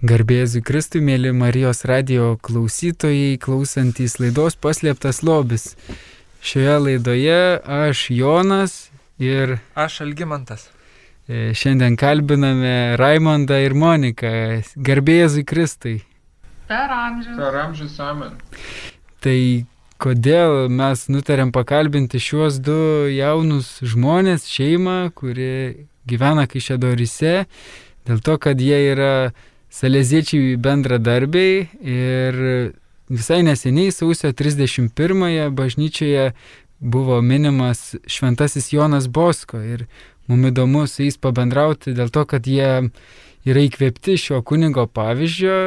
Garbėsiu Kristui, mėly Marijos radio klausytojai, klausantys laidos paslėptas lobis. Šioje laidoje aš Jonas ir... Aš Algymantas. E, šiandien kalbiname Raimondą ir Moniką. Garbėsiu Kristui. Per amžius. Per amžius amen. Tai kodėl mes nutarėm pakalbinti šiuos du jaunus žmonės, šeimą, kuri gyvena Kaišėdorise, dėl to, kad jie yra saleziečiai bendradarbiai ir visai neseniai sausio 31-ąją bažnyčioje buvo minimas šventasis Jonas Bosko ir mums įdomu su jais pabendrauti dėl to, kad jie yra įkvėpti šio kunigo pavyzdžio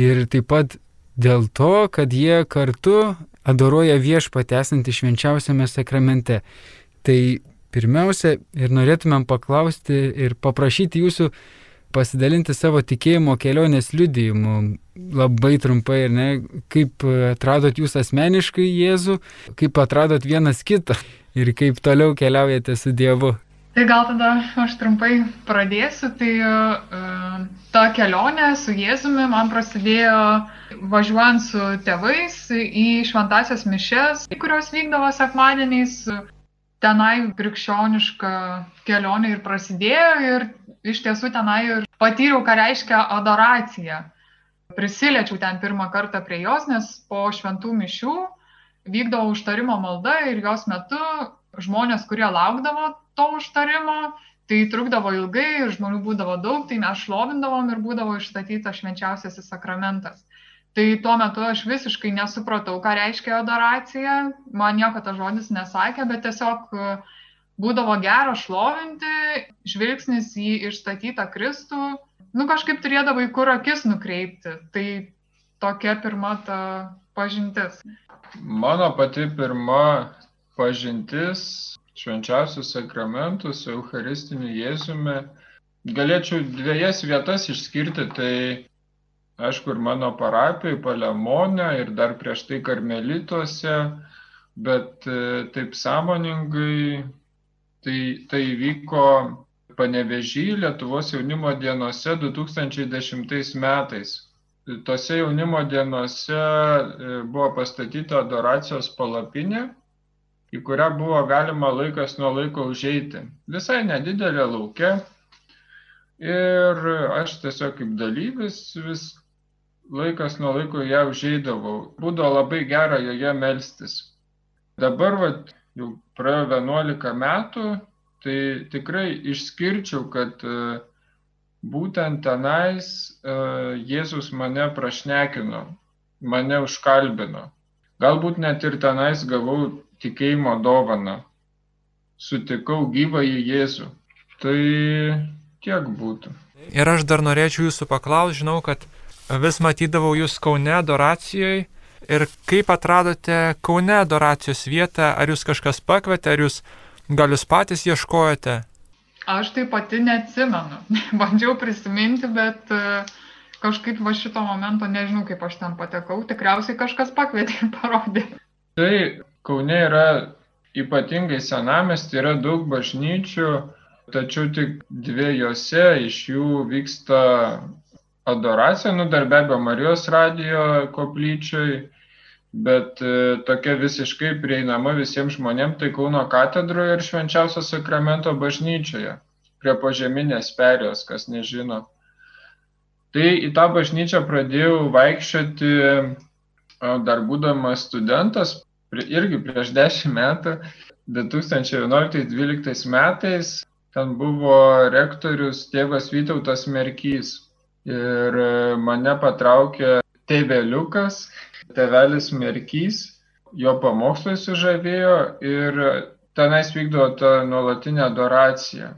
ir taip pat dėl to, kad jie kartu adoruoja viešpatį esantį švenčiausiame sakramente. Tai pirmiausia ir norėtumėm paklausti ir paprašyti jūsų pasidalinti savo tikėjimo kelionės liudijimu. Labai trumpai, ir ne, kaip atradot jūs asmeniškai Jėzų, kaip atradot vienas kitą ir kaip toliau keliaujate su Dievu. Tai gal tada aš trumpai pradėsiu. Tai uh, ta kelionė su Jėzumi man prasidėjo važiuojant su tėvais į šventasias mišes, kurios vykdavo sekmadieniais. Tenai krikščioniška kelionė ir prasidėjo ir iš tiesų tenai ir patyriau, ką reiškia adoracija. Prisiliečiau ten pirmą kartą prie jos, nes po šventų mišių vykdavo užtarimo malda ir jos metu žmonės, kurie laukdavo to užtarimo, tai trukdavo ilgai ir žmonių būdavo daug, tai mes šlovindavom ir būdavo išstatytas švenčiausiasis sakramentas. Tai tuo metu aš visiškai nesupratau, ką reiškia adoracija, man nieko tas žodis nesakė, bet tiesiog uh, būdavo gera šlovinti, žvilgsnis į išstatytą Kristų, nu kažkaip turėdavai kur akis nukreipti. Tai tokia pirma ta pažintis. Mano pati pirma pažintis švenčiausių sakramentų su Eucharistiniu Jėzumi. Galėčiau dviejas vietas išskirti, tai aišku ir mano parapijoje, Palemonė ir dar prieš tai Karmelituose, bet e, taip sąmoningai Tai, tai vyko Panevežį Lietuvos jaunimo dienose 2010 metais. Tose jaunimo dienose e, buvo pastatyta adoracijos palapinė, į kurią buvo galima laikas nuo laiko užeiti. Visai nedidelė laukia. Ir aš tiesiog kaip dalyvis vis laikas nuo laiko ją užeidavau. Būdavo labai gera joje melstis. Dabar vat, jau praėjo 11 metų, tai tikrai išskirčiau, kad e, būtent tenais e, Jėzus mane prašnekino, mane užkalbino. Galbūt net ir tenais gavau tikėjimo dovaną. Sutikau gyvąjį Jėzų. Tai tiek būtų. Ir aš dar norėčiau jūsų paklausti, žinau, kad vis matydavau jūs Kaune adoracijoje Ir kaip atradote Kaune adoracijos vietą, ar jūs kažkas pakvietė, ar jūs gal jūs patys ieškojate? Aš tai pati neatsimenu. Bandžiau prisiminti, bet e, kažkaip va šito momento nežinau, kaip aš ten patekau. Tikriausiai kažkas pakvietė ir parodė. Tai Kaune yra ypatingai senamesti, yra daug bažnyčių, tačiau tik dviejose iš jų vyksta adoracija, nu dar be abejo Marijos radijo koplyčioj, bet e, tokia visiškai prieinama visiems žmonėms, tai Kauno katedroje ir švenčiausio sakramento bažnyčioje, prie požeminės perėjos, kas nežino. Tai į tą bažnyčią pradėjau vaikščioti dar būdamas studentas, irgi prieš dešimt metų, 2011-2012 metais, ten buvo rektorius tėvas Vytautas Merkys ir e, mane patraukė tėveliukas, tėvelis Merkys, jo pamokslai sužavėjo ir tenais vykdo tą nuolatinę adoraciją.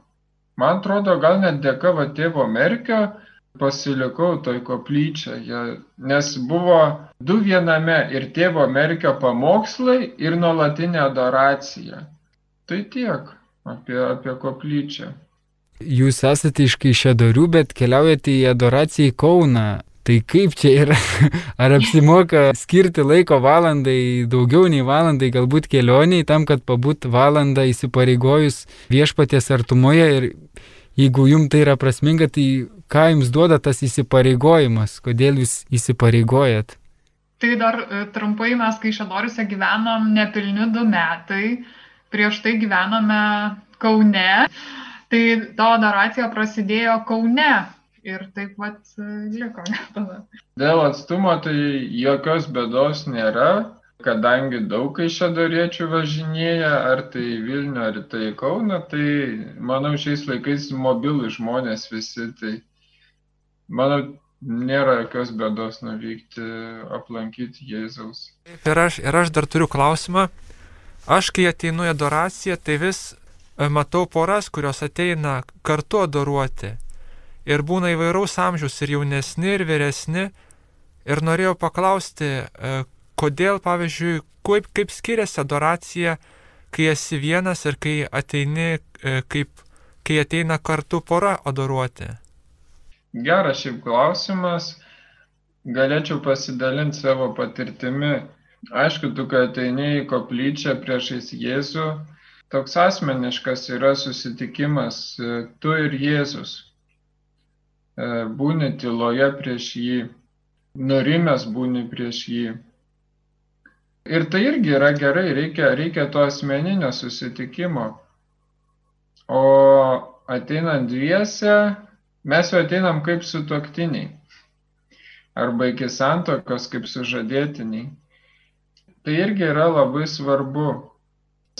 Man atrodo, gal net dėka va tėvo Merkio pasilikau toj koplyčioje, nes buvo du viename ir tėvo Merkio pamokslai ir nuolatinė adoracija. Tai tiek apie, apie koplyčią. Jūs esate iš Kaišėdorių, bet keliaujate į adoraciją į Kauną. Tai kaip čia yra? Ar apsimoka skirti laiko valandai, daugiau nei valandai, galbūt kelioniai, tam, kad pabūt valandą įsipareigojus viešpaties artumoje ir jeigu jums tai yra prasminga, tai ką jums duoda tas įsipareigojimas, kodėl jūs įsipareigojat? Tai dar e, trumpai mes, kai Šedoriuose gyvenom nepilni du metai, prieš tai gyvenome Kaune, tai ta adoracija prasidėjo Kaune ir taip pat e, liko tada. Dėl atstumo tai jokios bėdos nėra, kadangi daug kaišėdoriečių važinėja, ar tai Vilnių, ar tai Kauna, tai manau šiais laikais mobilų žmonės visi, tai manau nėra jokios bėdos nuvykti aplankyti Jėzaus. Ir aš, ir aš dar turiu klausimą. Aš, kai ateinu į adoraciją, tai vis e, matau poras, kurios ateina kartu adoruoti. Ir būna įvairaus amžiaus, ir jaunesni, ir vyresni. Ir norėjau paklausti, e, kodėl, pavyzdžiui, kaip, kaip skiriasi adoracija, kai esi vienas ir kai ateini, e, kaip, kai ateina kartu pora adoruoti. Geras šiaip klausimas. Galėčiau pasidalinti savo patirtimi. Aišku, tu, kai ateini į koplyčią priešais Jėzų, toks asmeniškas yra susitikimas tu ir Jėzus. E, būni tyloje prieš jį, nurimęs būni prieš jį. Ir tai irgi yra gerai, reikia, reikia to asmeninio susitikimo. O ateinant dviese, Mes jau ateinam kaip sutoktiniai arba iki santokos kaip sužadėtiniai. Tai irgi yra labai svarbu.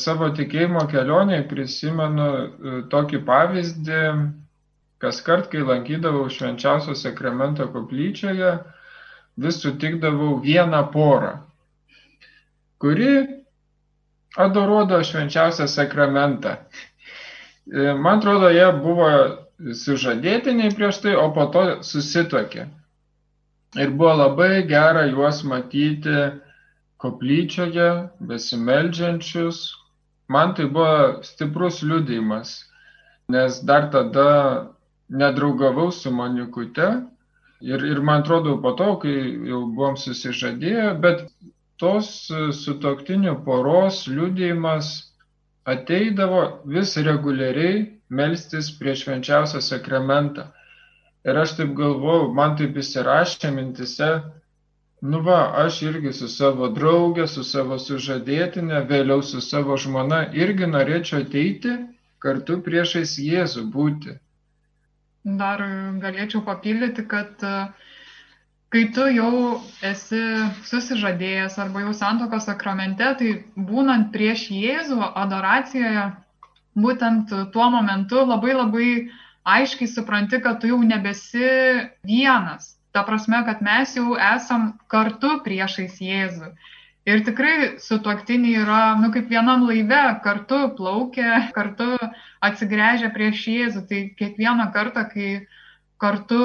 Savo tikėjimo kelionėje prisimenu e, tokį pavyzdį, kas kart, kai lankydavau švenčiausio sakramento koplyčioje, vis sutikdavau vieną porą, kuri adoruodavo švenčiausią sakramentą. E, man atrodo, jie buvo sužadėtiniai prieš tai, o po to susitokė. Ir buvo labai gera juos matyti koplyčioje, besimeldžiančius. Man tai buvo stiprus liudijimas, nes dar tada nedraugavau su Monikute ir, ir man atrodo po to, kai jau buvom susižadėję, bet tos sutoktinių poros liudijimas ateidavo vis reguliariai melstis prieš švenčiausią sakramentą. Ir aš taip galvojau, man taip įsirašė mintise, nu va, aš irgi su savo draugė, su savo sužadėtinė, vėliau su savo žmona irgi norėčiau ateiti kartu priešais Jėzų būti. Dar galėčiau papildyti, kad kai tu jau esi susižadėjęs arba jau santokos sakramente, tai būnant prieš Jėzų adoracijoje, būtent tuo momentu labai labai aiškiai supranti, kad tu jau nebesi vienas. Ta prasme, kad mes jau esam kartu priešais Jėzų. Ir tikrai su tuoktiniai yra, nu, kaip vienam laive, kartu plaukia, kartu atsigręžia prieš Jėzų. Tai kiekvieną kartą, kai kartu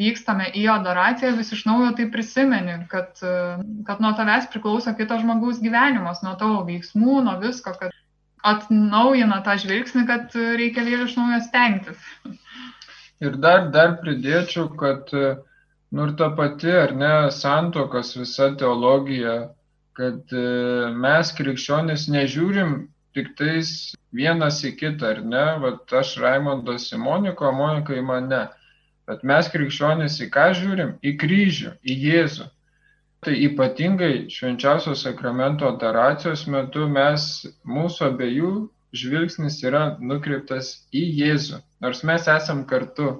vykstame į adoraciją, vis iš naujo tai prisimeni, kad, kad nuo tavęs priklauso kito žmogaus gyvenimas, nuo tavo veiksmų, nuo visko, kad atnaujina tą žvilgsnį, kad reikia vėl iš naujo stengtis. Ir dar, dar pridėčiau, kad nu ir ta pati, ar ne, santokos visa teologija, kad e, mes krikščionis nežiūrim tik tais vienas į kitą, ar ne, vat aš Raimondas į Moniką, Monika į mane. Bet mes krikščionis į ką žiūrim? Į kryžių, į Jėzų. Tai ypatingai švenčiausio sakramento adoracijos metu mes, mūsų abiejų žvilgsnis yra nukreiptas į Jėzų, nors mes esam kartu.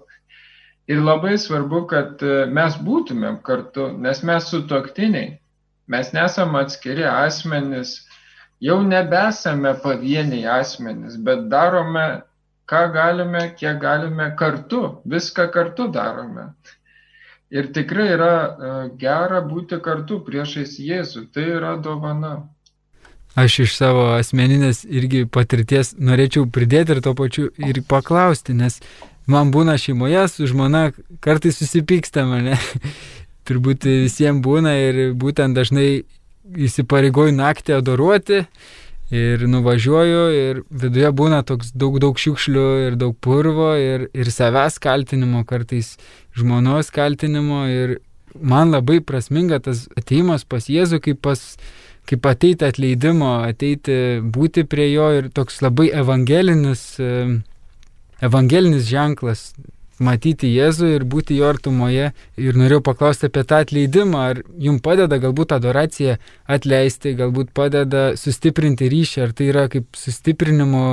Ir labai svarbu, kad e, mes būtumėm kartu, nes mes sutoktiniai, mes nesam atskiri asmenys, jau nebesame pavieniai asmenys, bet darome, ką galime, kiek galime kartu, viską kartu darome. Ir tikrai yra e, gera būti kartu priešais Jėzų. Tai yra dovana. Aš iš savo asmeninės irgi patirties norėčiau pridėti ir to pačiu ir paklausti, nes man būna šeimoje su žmona kartais susipykstama, ne? Turbūt visiems būna ir būtent dažnai įsipareigoju naktį adoruoti ir nuvažiuoju ir viduje būna toks daug, daug šiukšlių ir daug purvo ir, ir savęs kaltinimo, kartais žmonos kaltinimo ir man labai prasminga tas ateimas pas Jėzų kaip pas kaip ateiti atleidimo, ateiti būti prie jo ir toks labai evangelinis, evangelinis ženklas matyti Jėzų ir būti jo artumoje. Ir norėjau paklausti apie tą atleidimą, ar jums padeda galbūt adoracija atleisti, galbūt padeda sustiprinti ryšį, ar tai yra kaip sustiprinimo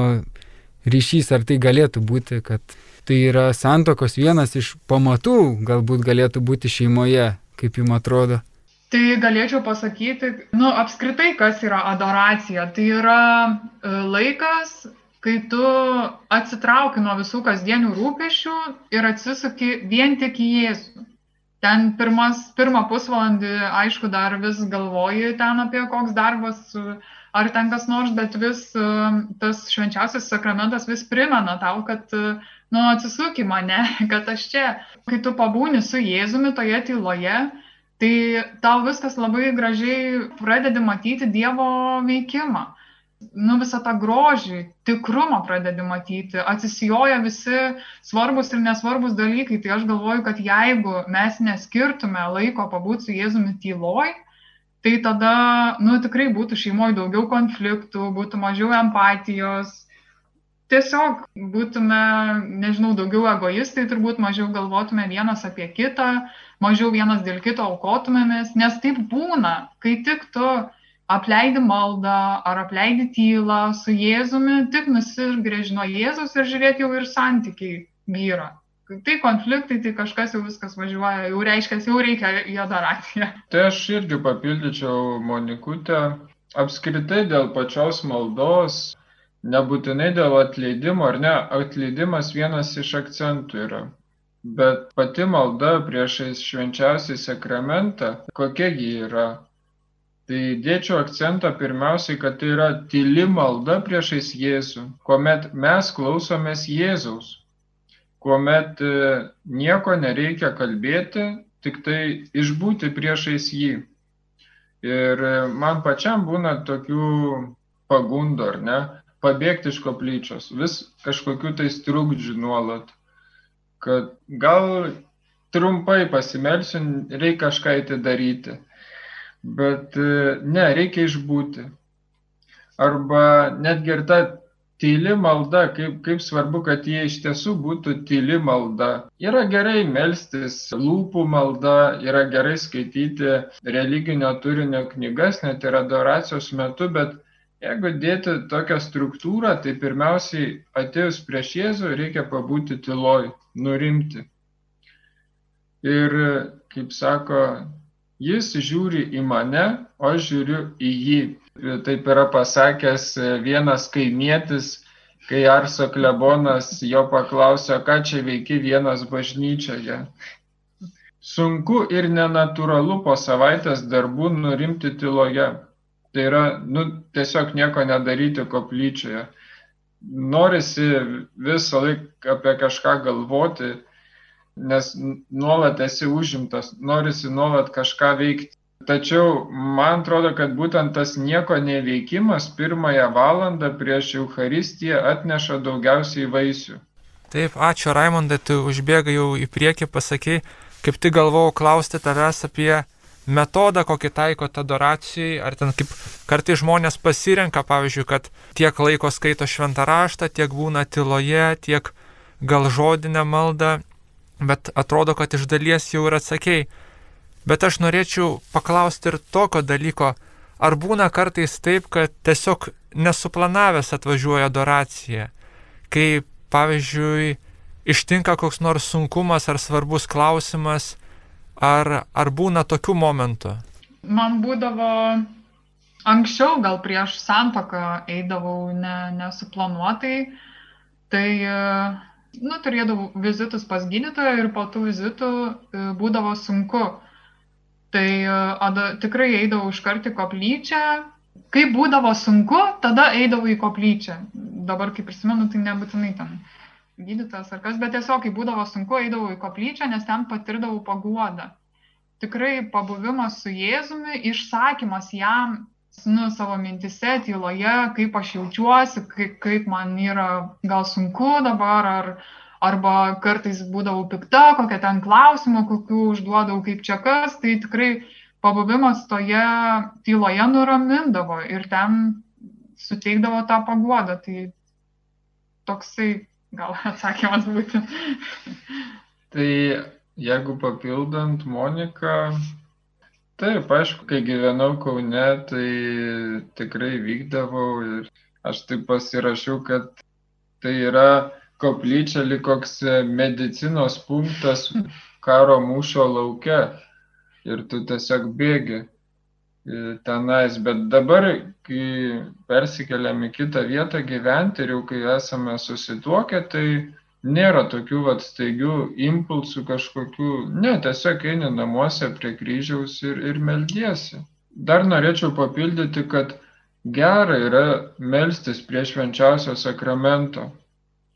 ryšys, ar tai galėtų būti, kad tai yra santokos vienas iš pamatų, galbūt galėtų būti šeimoje, kaip jums atrodo. Tai galėčiau pasakyti, nu, apskritai, kas yra adoracija. Tai yra e, laikas, kai tu atsitrauki nuo visų kasdienių rūpešių ir atsisuki vien tik į Jėzų. Ten pirmas, pirmą pusvalandį, aišku, dar vis galvoji ten apie koks darbas ar ten kas nors, bet vis tas švenčiausias sakramentas vis primena tau, kad, nu, atsisuk į mane, kad aš čia, kai tu pabūni su Jėzumi toje tyloje, tai tau viskas labai gražiai pradedi matyti Dievo veikimą nu, visą tą grožį, tikrumą pradedi matyti, atsisijoja visi svarbus ir nesvarbus dalykai. Tai aš galvoju, kad jeigu mes neskirtume laiko pabūti su Jėzumi tyloj, tai tada, nu, tikrai būtų šeimoje daugiau konfliktų, būtų mažiau empatijos. Tiesiog būtume, nežinau, daugiau egoistai, turbūt mažiau galvotume vienas apie kitą, mažiau vienas dėl kito aukotumėmės, nes taip būna, kai tik tu apleidi maldą ar apleidi tylą su Jėzumi, tik nusigrėži nuo Jėzus ir žiūrėk jau ir santykiai vyra. Tai konfliktai, tai kažkas jau viskas važiuoja, jau reiškia, jau reikia į adoraciją. Tai aš irgi papildyčiau Monikutę. Apskritai dėl pačios maldos, nebūtinai dėl atleidimo, ar ne, atleidimas vienas iš akcentų yra. Bet pati malda priešais švenčiausiai sakramentą, kokiagi yra, Tai dėčiau akcentą pirmiausiai, kad tai yra tyli malda priešais Jėzų, kuomet mes klausomės Jėzaus, kuomet e, nieko nereikia kalbėti, tik tai išbūti priešais jį. Ir e, man pačiam būna tokių pagundų, ar ne, pabėgti iš koplyčios, vis kažkokių tai trukdžių nuolat, kad gal trumpai pasimelsiu, reikia kažką įtidaryti. daryti bet e, ne, reikia išbūti. Arba netgi ir ta tyli malda, kaip, kaip svarbu, kad jie iš tiesų būtų tyli malda. Yra gerai melstis lūpų malda, yra gerai skaityti religinio turinio knygas, net ir adoracijos metu, bet jeigu dėti tokią struktūrą, tai pirmiausiai atėjus prieš Jėzų reikia pabūti tyloj, nurimti. Ir, kaip sako Jis žiūri į mane, o aš žiūriu į jį. Taip yra pasakęs vienas kaimietis, kai Arso klebonas jo paklausė, ką čia veiki vienas bažnyčioje. Sunku ir nenatūralu po savaitės darbų nurimti tyloje. Tai yra, nu, tiesiog nieko nedaryti koplyčioje. Norisi visą laiką apie kažką galvoti, nes nuolat esi užimtas, norisi nuolat kažką veikti. Tačiau man atrodo, kad būtent tas nieko neveikimas pirmąją valandą prieš Euharistiją atneša daugiausiai vaisių. Taip, ačiū Raimondai, tu užbėgai jau į priekį, pasakai, kaip tik galvojau klausti tavęs apie metodą, kokį taiko adoracijai, ar ten kaip kartai žmonės pasirenka, pavyzdžiui, kad tiek laiko skaito šventą raštą, tiek būna tyloje, tiek gal žodinę maldą bet atrodo, kad iš dalies jau ir atsakėjai. Bet aš norėčiau paklausti ir tokio dalyko, ar būna kartais taip, kad tiesiog nesuplanavęs atvažiuoja adoracija, kai pavyzdžiui ištinka koks nors sunkumas ar svarbus klausimas, ar, ar būna tokių momentų? Man būdavo anksčiau, gal prieš santoką eidavau ne, nesuplanuotai, tai nu, turėdavau vizitus pas gydytoją ir po tų vizitų e, būdavo sunku. Tai e, ada, tikrai eidavau iškart į koplyčią. Kai būdavo sunku, tada eidavau į koplyčią. Dabar, kaip prisimenu, tai nebūtinai ten gydytojas ar kas, bet tiesiog, kai būdavo sunku, eidavau į koplyčią, nes ten patirdavau paguodą. Tikrai pabuvimas su Jėzumi, išsakymas jam nu, savo mintise, tyloje, kaip aš jaučiuosi, kaip, kaip man yra gal sunku dabar, ar, arba kartais būdavau pikta, kokią ten klausimą, kokių užduodavau, kaip čia kas, tai tikrai pabuvimas toje tyloje nuramindavo ir ten suteikdavo tą paguodą. Tai toksai gal atsakymas būtų. Tai jeigu papildant Moniką, taip, aišku, kai gyvenau Kaune, tai tikrai vykdavau ir aš taip pasirašiau, kad tai yra koplyčia lyg koks medicinos punktas karo mūšio lauke ir tu tiesiog bėgi tenais, bet dabar, kai persikeliam į kitą vietą gyventi ir jau kai esame susituokę, tai nėra tokių vat staigių impulsų kažkokių, ne, tiesiog eini namuose prie kryžiaus ir, ir meldiesi. Dar norėčiau papildyti, kad gera yra melstis prie švenčiausio sakramento.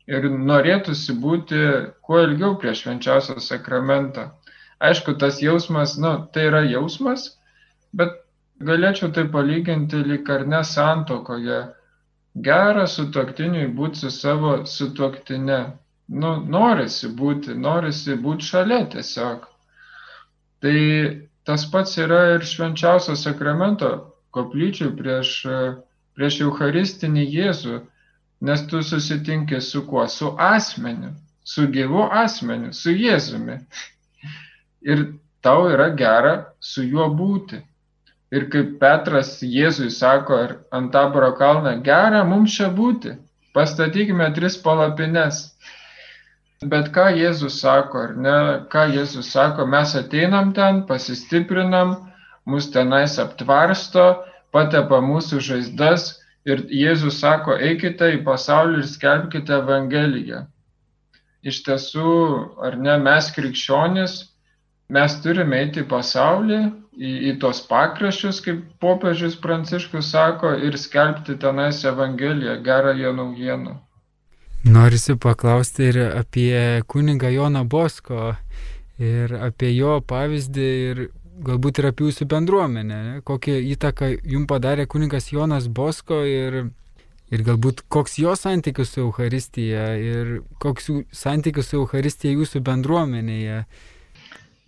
Ir norėtųsi būti kuo ilgiau prie švenčiausio sakramento. Aišku, tas jausmas, nu, tai yra jausmas, bet Galėčiau tai palyginti lyg ar ne santokoje. Gera sutoktiniui būti su savo sutoktine. Nu, norisi būti, norisi būti šalia tiesiog. Tai tas pats yra ir švenčiausio sakramento koplyčių prieš, prieš Eucharistinį Jėzų, nes tu susitinki su kuo? Su asmeniu, su gyvu asmeniu, su Jėzumi. Ir tau yra gera su juo būti. Ir kaip Petras Jėzui sako ant taboro kalną, gera mums čia būti, pastatykime tris palapines. Bet ką Jėzus sako, ar ne, ką Jėzus sako, mes ateinam ten, pasistiprinam, mus tenais aptvarsto, patepa mūsų žaizdas ir Jėzus sako, eikite į pasaulį ir skelbkite Evangeliją. Iš tiesų, ar ne, mes krikščionis, mes turime eiti į pasaulį į, į tos pakraščius, kaip popiežius Pranciškus sako, ir skelbti tenais Evangeliją, gerąją naujieną. Norisi paklausti ir apie kunigą Joną Bosko, ir apie jo pavyzdį, ir galbūt ir apie jūsų bendruomenę. Kokią įtaką jums padarė kunigas Jonas Bosko ir, ir galbūt koks jo santykis su Euharistija ir koks santykis su Euharistija jūsų bendruomenėje.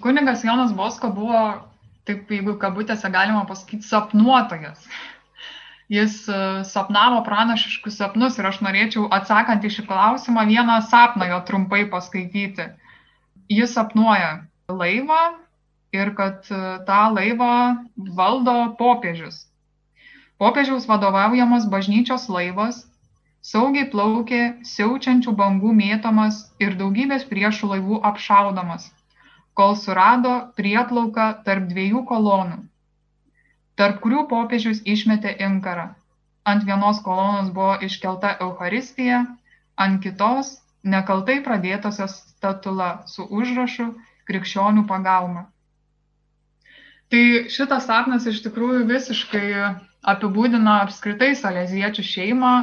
Kunigas Jonas Bosko buvo taip jeigu kabutėse galima pasakyti, sapnuotojas. Jis e, sapnavo pranašiškus sapnus ir aš norėčiau atsakant į šį klausimą vieną sapną jo trumpai paskaityti. Jis sapnuoja laivą ir kad e, tą laivą valdo popiežius. Popiežiaus vadovaujamas bažnyčios laivas saugiai plaukė siaučiančių bangų mėtomas ir daugybės priešų laivų apšaudomas kol surado prieplauką tarp dviejų kolonų, tarp kurių popiežius išmetė inkarą. Ant vienos kolonos buvo iškelta Euharistija, ant kitos nekaltai pradėtosios statula su užrašu krikščionių pagalba. Tai šitas sapnas iš tikrųjų visiškai apibūdina apskritai saleziečių šeimą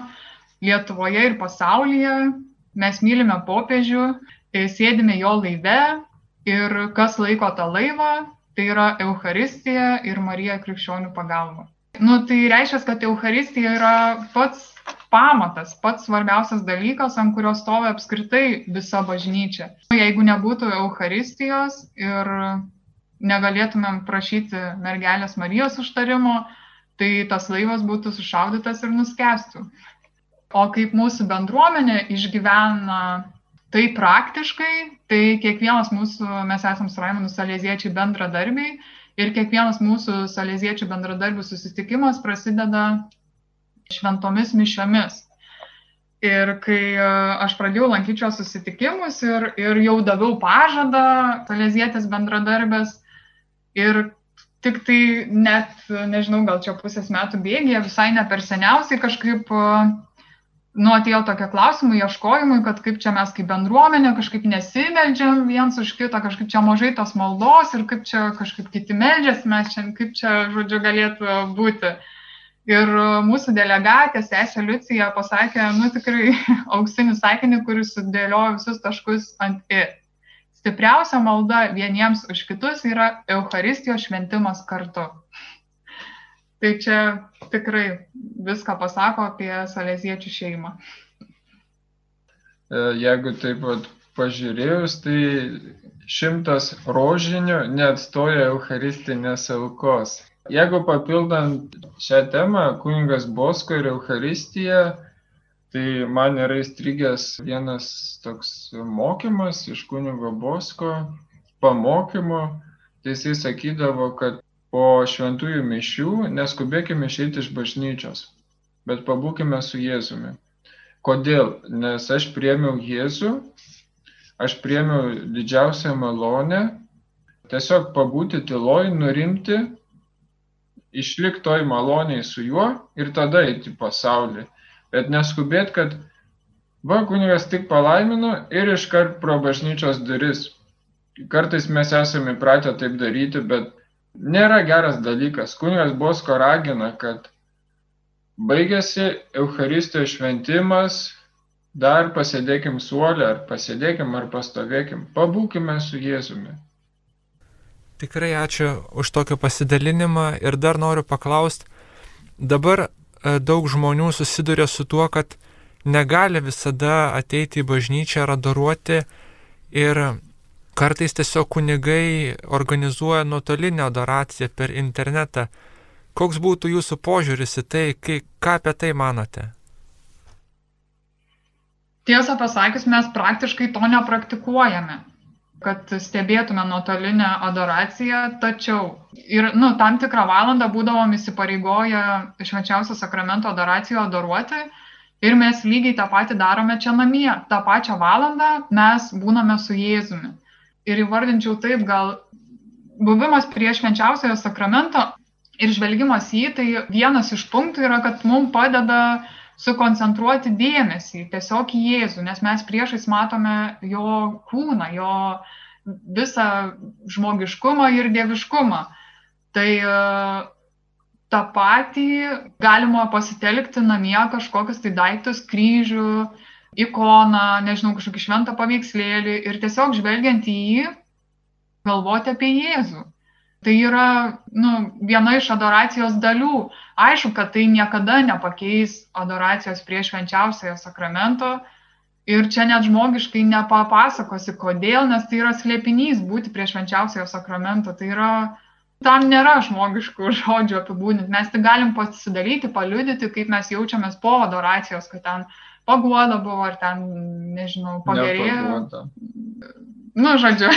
Lietuvoje ir pasaulyje. Mes mylime popiežių, sėdime jo laive, Ir kas laiko tą laivą, tai yra Euharistija ir Marija krikščionių pagalba. Nu, tai reiškia, kad Euharistija yra pats pamatas, pats svarbiausias dalykas, ant kurio stovi apskritai visa bažnyčia. Jeigu nebūtų Euharistijos ir negalėtumėm prašyti mergelės Marijos užtarimo, tai tas laivas būtų sušaudytas ir nuskestų. O kaip mūsų bendruomenė išgyvena tai praktiškai, tai kiekvienas mūsų, mes esame su Raimonu salėziečiai bendradarbiai ir kiekvienas mūsų salėziečių bendradarbių susitikimas prasideda šventomis mišiomis. Ir kai e, aš pradėjau lankyti šios susitikimus ir, ir jau daviau pažadą salėzietės bendradarbės ir tik tai net, nežinau, gal čia pusės metų bėgėje, visai ne per seniausiai kažkaip uh, nu, atėjo tokie klausimai, ieškojimai, kad kaip čia mes kaip bendruomenė kažkaip nesimeldžiam viens už kitą, kažkaip čia mažai tos maldos ir kaip čia kažkaip kiti meldžiasi, mes čia, kaip čia, žodžiu, galėtų būti. Ir mūsų delegatė, sesė Liucija, pasakė, nu tikrai auksinį sakinį, kuris sudėliojo visus taškus ant i. Stipriausia malda vieniems už kitus yra Euharistijos šventimas kartu. Tai čia tikrai viską pasako apie salėziečių šeimą. E, jeigu taip pat pažiūrėjus, tai šimtas rožinių neatstoja Eucharistinės aukos. Jeigu papildant šią temą, kuningas Bosko ir Euharistija, Tai man yra įstrigęs vienas toks mokymas iš kunigo Bosko pamokymo. Tai jisai sakydavo, kad po šventųjų mišių neskubėkime išeiti iš bažnyčios, bet pabūkime su Jėzumi. Kodėl? Nes aš priemiau Jėzų, aš priemiau didžiausią malonę, tiesiog pabūti tyloj, nurimti, išlikti toj maloniai su juo ir tada eiti į pasaulį. Bet neskubėt, kad va, kunigas tik palaimino ir iškart pro bažnyčios duris. Kartais mes esame įpratę taip daryti, bet nėra geras dalykas. Kunigas Bosko ragina, kad baigėsi Euharistijos šventimas, dar pasėdėkim suolę, ar pasėdėkim, ar pastovėkim, pabūkime su Jėzumi. Tikrai ačiū už tokį pasidalinimą ir dar noriu paklausti, dabar e, daug žmonių susiduria su tuo, kad negali visada ateiti į bažnyčią ar adoruoti ir kartais tiesiog kunigai organizuoja nuotolinę adoraciją per internetą. Koks būtų jūsų požiūris į tai, kai, ką apie tai manote? Tiesą pasakius, mes praktiškai to nepraktikuojame kad stebėtume nuotolinę adoraciją, tačiau ir nu, tam tikrą valandą būdavom įsipareigoję švenčiausio sakramento adoraciją adoruoti ir mes lygiai tą patį darome čia namie. Ta pačią valandą mes būname su Jėzumi. Ir įvardinčiau taip, gal buvimas prie švenčiausiojo sakramento ir žvelgimas į jį, tai vienas iš punktų yra, kad mums padeda sukoncentruoti dėmesį tiesiog į Jėzų, nes mes priešais matome jo kūną, jo visą žmogiškumą ir dieviškumą. Tai e, tą patį galima pasitelkti namie kažkokius tai daiktus, kryžių, ikoną, nežinau, kažkokį šventą paveikslėlį ir tiesiog žvelgiant į jį, galvoti apie Jėzų. Tai yra nu, viena iš adoracijos dalių. Aišku, kad tai niekada nepakeis adoracijos prie švenčiausiojo sakramento. Ir čia net žmogiškai nepapasakosi, kodėl, nes tai yra slėpinys būti prie švenčiausiojo sakramento. Tai yra, tam nėra žmogiškų žodžių apibūdinti. Mes tik galim pasidaryti, paliudyti, kaip mes jaučiamės po adoracijos, kad ten paguoda buvo, ar ten, nežinau, pagerėjo. Nepaguoda nu, žodžiu,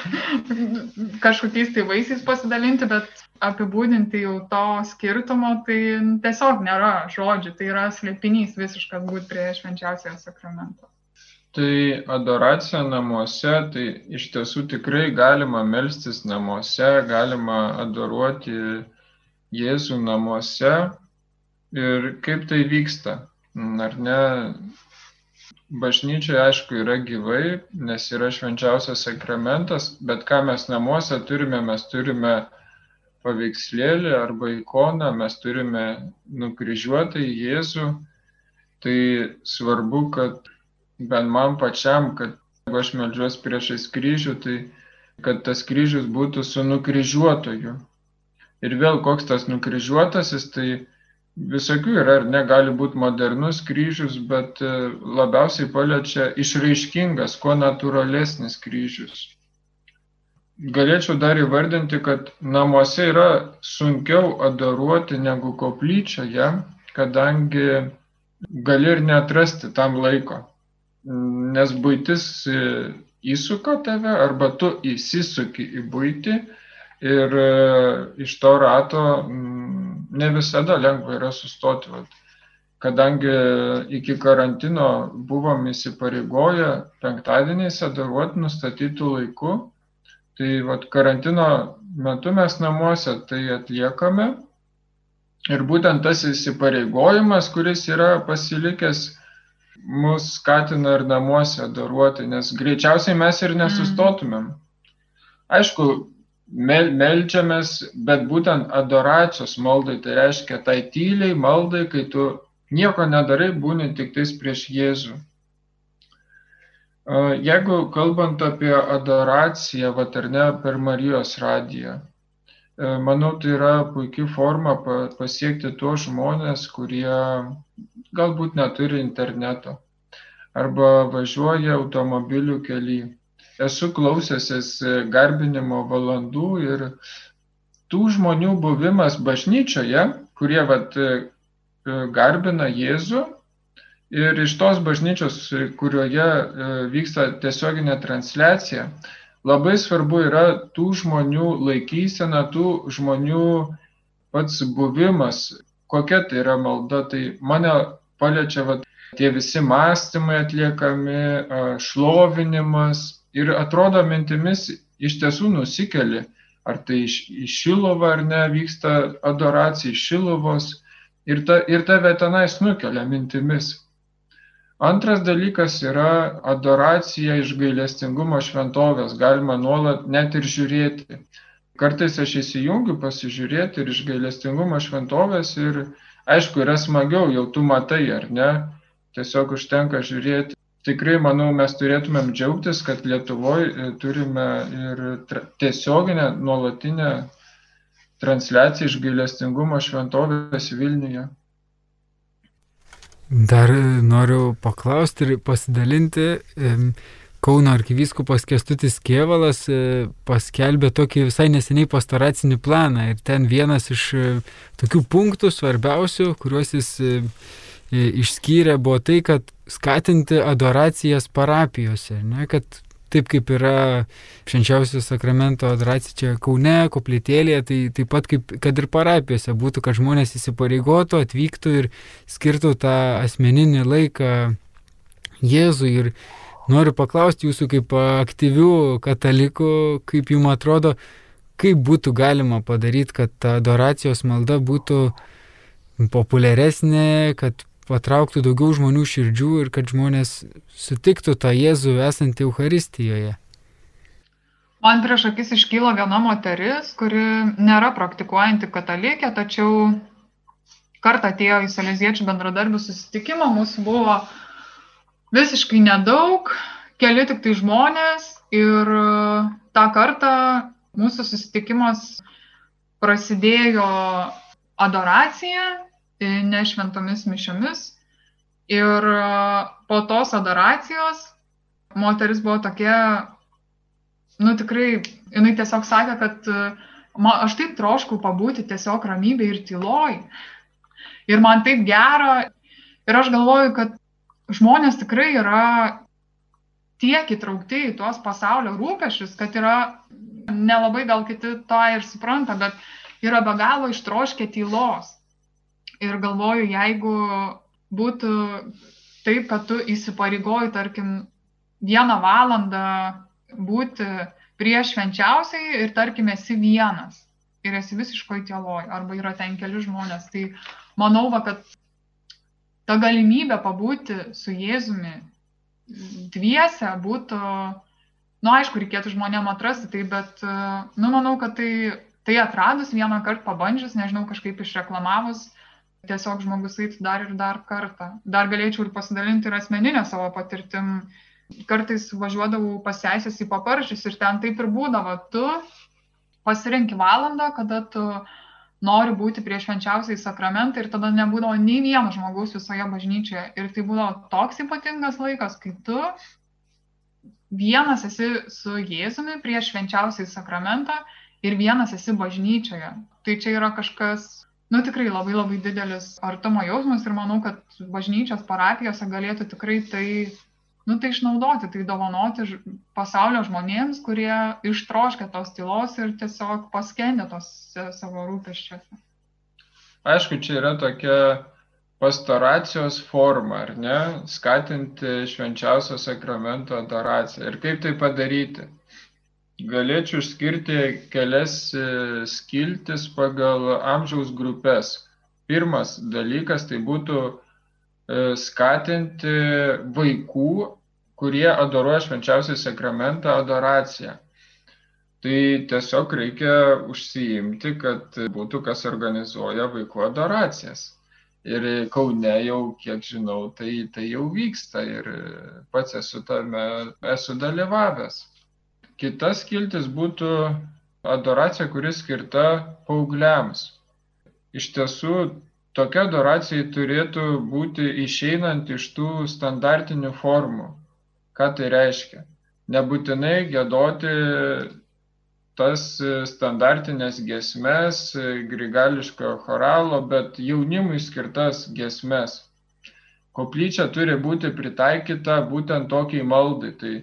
kažkokiais tai vaisiais pasidalinti, bet apibūdinti jau to skirtumo, tai tiesiog nėra žodžių, tai yra slėpinys visiškas būti prie švenčiausiojo sakramento. Tai adoracija namuose, tai iš tiesų tikrai galima melstis namuose, galima adoruoti Jėzų namuose. Ir kaip tai vyksta? Ar ne, bažnyčioje aišku yra gyvai, nes yra švenčiausias sakramentas, bet ką mes namuose turime, mes turime paveikslėlį arba ikoną, mes turime nukryžiuotą Jėzų. Tai svarbu, kad bent man pačiam, kad jeigu aš melžiuosi priešais kryžių, tai kad tas kryžius būtų su nukryžiuotoju. Ir vėl koks tas nukryžiuotasis, tai visokių yra, ar negali būti modernus kryžius, bet e, labiausiai paliečia išraiškingas, kuo natūralesnis kryžius. Galėčiau dar įvardinti, kad namuose yra sunkiau adoruoti negu koplyčioje, kadangi gali ir netrasti tam laiko. Nes būtis e, įsuka tave arba tu įsisuki į būtį ir e, iš to rato ne visada lengva yra sustoti. Vat. Kadangi iki karantino buvom įsipareigoję penktadieniais adoruoti nustatytų laikų, tai vat, karantino metu mes namuose tai atliekame. Ir būtent tas įsipareigojimas, kuris yra pasilikęs, mus skatina ir namuose adoruoti, nes greičiausiai mes ir nesustotumėm. Aišku, mel, melčiamės, bet būtent adoracijos maldai, tai reiškia tai tyliai maldai, kai tu nieko nedarai, būni tik tais prieš Jėzų. Jeigu kalbant apie adoraciją, vaterne per Marijos radiją, manau, tai yra puikia forma pasiekti tuos žmonės, kurie galbūt neturi interneto arba važiuoja automobilių keliai esu klausęsis garbinimo valandų ir tų žmonių buvimas bažnyčioje, kurie vat, garbina Jėzų Ir iš tos bažnyčios, kurioje e, vyksta tiesioginė transliacija, labai svarbu yra tų žmonių laikysena, tų žmonių pats buvimas, kokia tai yra malda. Tai mane paliečia va, tie visi mąstymai atliekami, šlovinimas ir atrodo mintimis iš tiesų nusikeli. Ar tai iš, iš Šilovo ar ne vyksta adoracija iš Šilovos ir, ta, ir tave tenais nukelia mintimis. Antras dalykas yra adoracija iš gailestingumo šventovės. Galima nuolat net ir žiūrėti. Kartais aš įsijungiu pasižiūrėti ir iš gailestingumo šventovės ir aišku, yra smagiau, jau tu matai, ar ne, tiesiog užtenka žiūrėti. Tikrai, manau, mes turėtumėm džiaugtis, kad Lietuvoje e, turime ir tiesioginę, nuolatinę transliaciją iš gailestingumo šventovės Vilniuje. Dar noriu paklausti ir pasidalinti. Kauno arkivyskupas Kestutis Kievalas e, paskelbė tokį visai neseniai pastoracinį planą ir ten vienas iš e, tokių punktų svarbiausių, kuriuos jis e, išskyrė, buvo tai, kad skatinti adoracijas parapijose, ne, kad taip kaip yra švenčiausio sakramento adoracija čia Kaune, koplytėlėje, tai taip pat kaip kad ir parapijose būtų, kad žmonės įsipareigotų, atvyktų ir skirtų tą asmeninį laiką Jėzui. Ir Noriu paklausti jūsų kaip aktyvių katalikų, kaip jums atrodo, kaip būtų galima padaryti, kad ta adoracijos malda būtų populiaresnė, kad patrauktų daugiau žmonių širdžių ir kad žmonės sutiktų tą Jėzų esantį Euharistijoje. Man prieš akis iškyla viena moteris, kuri nėra praktikuojanti katalikė, tačiau kartą atėjo į Saleziečių bendradarbių susitikimą, mūsų buvo visiškai nedaug, keli tik tai žmonės ir e, tą kartą mūsų susitikimas prasidėjo adoracija, nešventomis mišiomis. Ir e, po tos adoracijos moteris buvo tokia, nu tikrai, jinai tiesiog sakė, kad ma, aš taip troškau pabūti tiesiog ramybė ir tyloj. Ir man taip gera. Ir aš galvoju, kad žmonės tikrai yra tiek įtraukti į tuos pasaulio rūpešius, kad yra nelabai gal kiti to ir supranta, bet yra be galo ištroškę tylos. Ir galvoju, jeigu būtų taip, kad tu įsipareigoji, tarkim, vieną valandą būti prieš švenčiausiai ir, tarkim, esi vienas ir esi visiškoj tyloj, arba yra ten keli žmonės, tai manau, va, kad ta galimybė pabūti su Jėzumi dviese būtų, nu aišku, reikėtų žmonėm atrasti tai, bet, nu manau, kad tai, tai atradus vieną kartą pabandžius, nežinau, kažkaip išreklamavus, tiesiog žmogus eitų dar ir dar kartą. Dar galėčiau ir pasidalinti ir asmeninę savo patirtim. Kartais važiuodavau pasieisęs į paparžius ir ten taip ir būdavo. Tu pasirenki valandą, kada tu nori būti prieš švenčiausiai sakramentą ir tada nebūdavo nei vieno žmogaus visoje bažnyčioje. Ir tai būdavo toks ypatingas laikas, kai tu vienas esi su Jėzumi prieš švenčiausiai sakramentą ir vienas esi bažnyčioje. Tai čia yra kažkas, nu tikrai labai labai didelis artumo jausmas ir manau, kad bažnyčios parapijose galėtų tikrai tai nu, tai išnaudoti, tai dovanoti pasaulio žmonėms, kurie ištroškia tos tylos ir tiesiog paskendė tos savo rūpeščiuose. Aišku, čia yra tokia pastoracijos forma, ar ne, skatinti švenčiausio sakramento adoraciją. Ir kaip tai padaryti? Galėčiau išskirti kelias e, skiltis pagal amžiaus grupės. Pirmas dalykas tai būtų E, skatinti vaikų, kurie adoruoja švenčiausią sakramentą adoraciją. Tai tiesiog reikia užsiimti, kad būtų kas organizuoja vaikų adoracijas. Ir Kaune jau, kiek žinau, tai, tai jau vyksta ir pats esu tame, esu dalyvavęs. Kitas kiltis būtų adoracija, kuris skirta paaugliams. Iš tiesų, tokia adoracija turėtų būti išeinant iš tų standartinių formų. Ką tai reiškia? Nebūtinai gėdoti tas standartinės gesmes, grigališko choralo, bet jaunimui skirtas gesmes. koplyčia turi būti pritaikyta būtent tokiai maldai, tai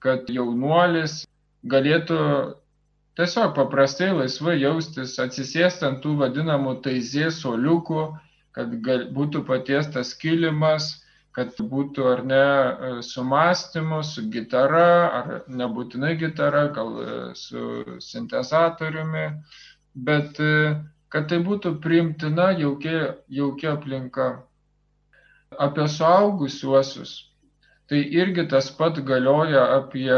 kad jaunuolis galėtų tiesiog paprastai laisvai jaustis, atsisėsti ant tų vadinamų taizės soliukų, kad gal, būtų patiestas kilimas, kad būtų ar ne su mąstymu, su gitara, ar nebūtinai gitara, gal su sintezatoriumi, bet kad tai būtų priimtina jaukia, jaukia aplinka. Apie suaugusiuosius. Tai irgi tas pat galioja apie,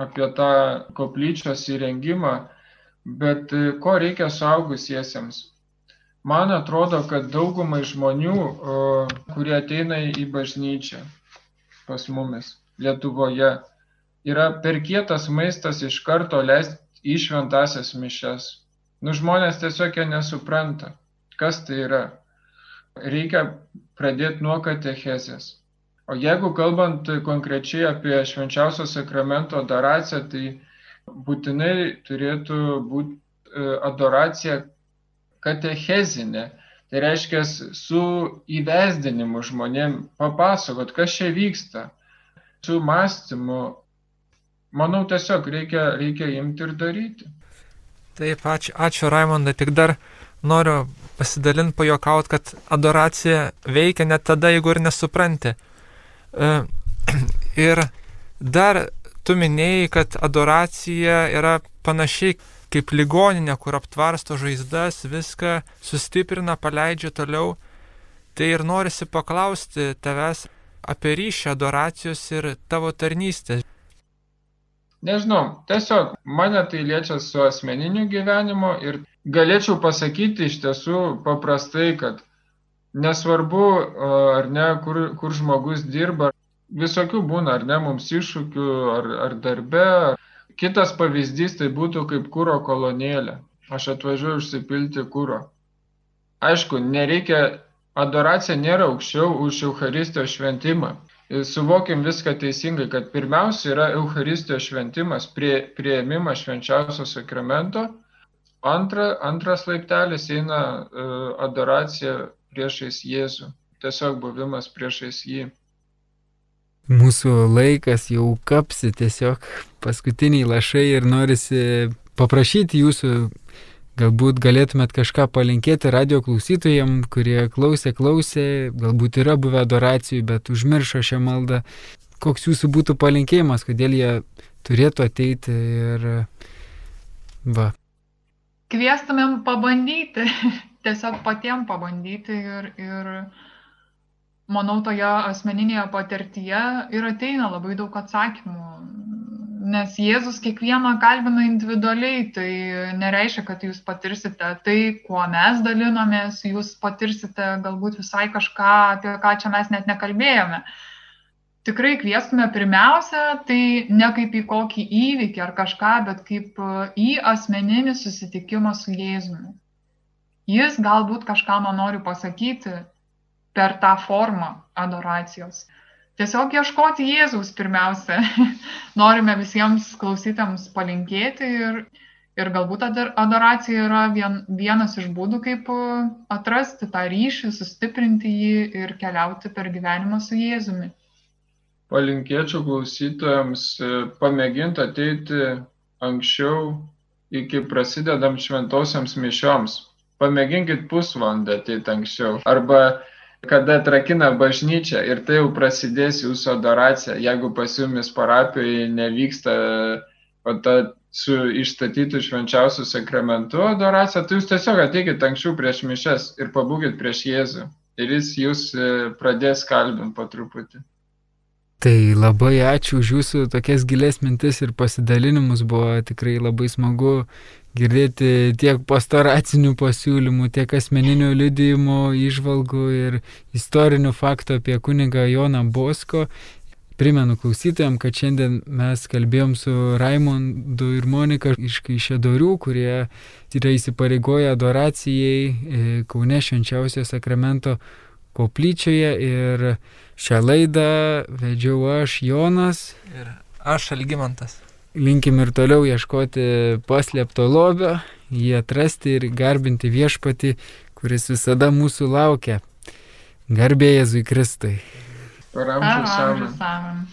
apie tą koplyčios įrengimą, bet ko reikia suaugusiesiems? Man atrodo, kad daugumai žmonių, kurie ateina į bažnyčią pas mumis Lietuvoje, yra per kietas maistas iš karto leisti į šventasias mišes Nu, žmonės tiesiog jie nesupranta, kas tai yra. Reikia pradėti nuo katechezės. O jeigu kalbant konkrečiai apie švenčiausio sakramento adoraciją, tai būtinai turėtų būti e, adoracija katechezinė. Tai reiškia su įvesdinimu žmonėm papasakot, kas čia vyksta, su mąstymu. Manau, tiesiog reikia, reikia imti ir daryti. Taip, ačiū, ačiū Raimondai, tik dar noriu pasidalinti, pajokauti, kad adoracija veikia net tada, jeigu ir nesupranti. E, ir dar tu minėjai, kad adoracija yra panašiai kaip ligoninė, kur aptvarsto žaizdas, viską sustiprina, paleidžia toliau. Tai ir norisi paklausti tavęs apie ryšį adoracijos ir tavo tarnystės. Nežinau, tiesiog mane tai liečia su asmeniniu gyvenimu ir galėčiau pasakyti iš tiesų paprastai, kad nesvarbu, ar ne, kur, kur žmogus dirba, visokių būna, ar ne, mums iššūkių, ar, ar darbe. Kitas pavyzdys tai būtų kaip kūro kolonėlė. Aš atvažiuoju užsipilti kūro. Aišku, nereikia, adoracija nėra aukščiau už Euharistijos šventimą suvokim viską teisingai, kad pirmiausia yra Euharistijos šventimas, prie, prieimimas švenčiausio sakramento, antra, antras laiptelis eina uh, adoracija priešais Jėzų, tiesiog buvimas priešais jį. Mūsų laikas jau kapsi tiesiog paskutiniai lašai ir norisi paprašyti jūsų Galbūt galėtumėt kažką palinkėti radio klausytojams, kurie klausė, klausė, galbūt yra buvę adoracijų, bet užmiršo šią maldą. Koks jūsų būtų palinkėjimas, kodėl jie turėtų ateiti ir va. Kvieštumėm pabandyti, tiesiog patiem pabandyti ir, ir manau, toje asmeninėje patirtyje ir ateina labai daug atsakymų nes Jėzus kiekvieną kalbina individualiai, tai nereiškia, kad jūs patirsite tai, kuo mes dalinomės, jūs patirsite galbūt visai kažką, apie ką čia mes net nekalbėjome. Tikrai kviestume pirmiausia, tai ne kaip į kokį įvykį ar kažką, bet kaip į asmeninį susitikimą su Jėzumi. Jis galbūt kažką man nori pasakyti per tą formą adoracijos tiesiog ieškoti Jėzaus pirmiausia. Norime visiems klausytams palinkėti ir, ir galbūt adoracija yra vien, vienas iš būdų, kaip atrasti tą ryšį, sustiprinti jį ir keliauti per gyvenimą su Jėzumi. Palinkėčiau klausytojams e, pamėginti ateiti anksčiau iki prasidedam šventosiams mišioms. Pamėginkit pusvalandą ateiti anksčiau. Arba kada atrakina bažnyčią ir tai jau prasidės jūsų adoracija. Jeigu pas jumis parapijoje nevyksta ta su išstatytų švenčiausių sakramentų adoracija, tai jūs tiesiog ateikit anksčiau prieš mišes ir pabūkit prieš Jėzų. Ir jis jūs e, pradės kalbinti po truputį. Tai labai ačiū už jūsų tokias gilės mintis ir pasidalinimus, buvo tikrai labai smagu girdėti tiek pastoracinių pasiūlymų, tiek asmeninių liudijimų, išvalgų ir istorinių faktų apie kunigą Joną Bosko. Primenu klausytojams, kad šiandien mes kalbėjom su Raimondu ir Monika iš Kaišėdorių, kurie yra įsipareigoję adoracijai e, Kaune švenčiausio sakramento koplyčioje ir šią laidą vedžiau aš Jonas. Ir aš Algymantas linkim ir toliau ieškoti paslėpto lobio, jį atrasti ir garbinti viešpati, kuris visada mūsų laukia. Garbė Jėzui Kristui. Per amžius. amen.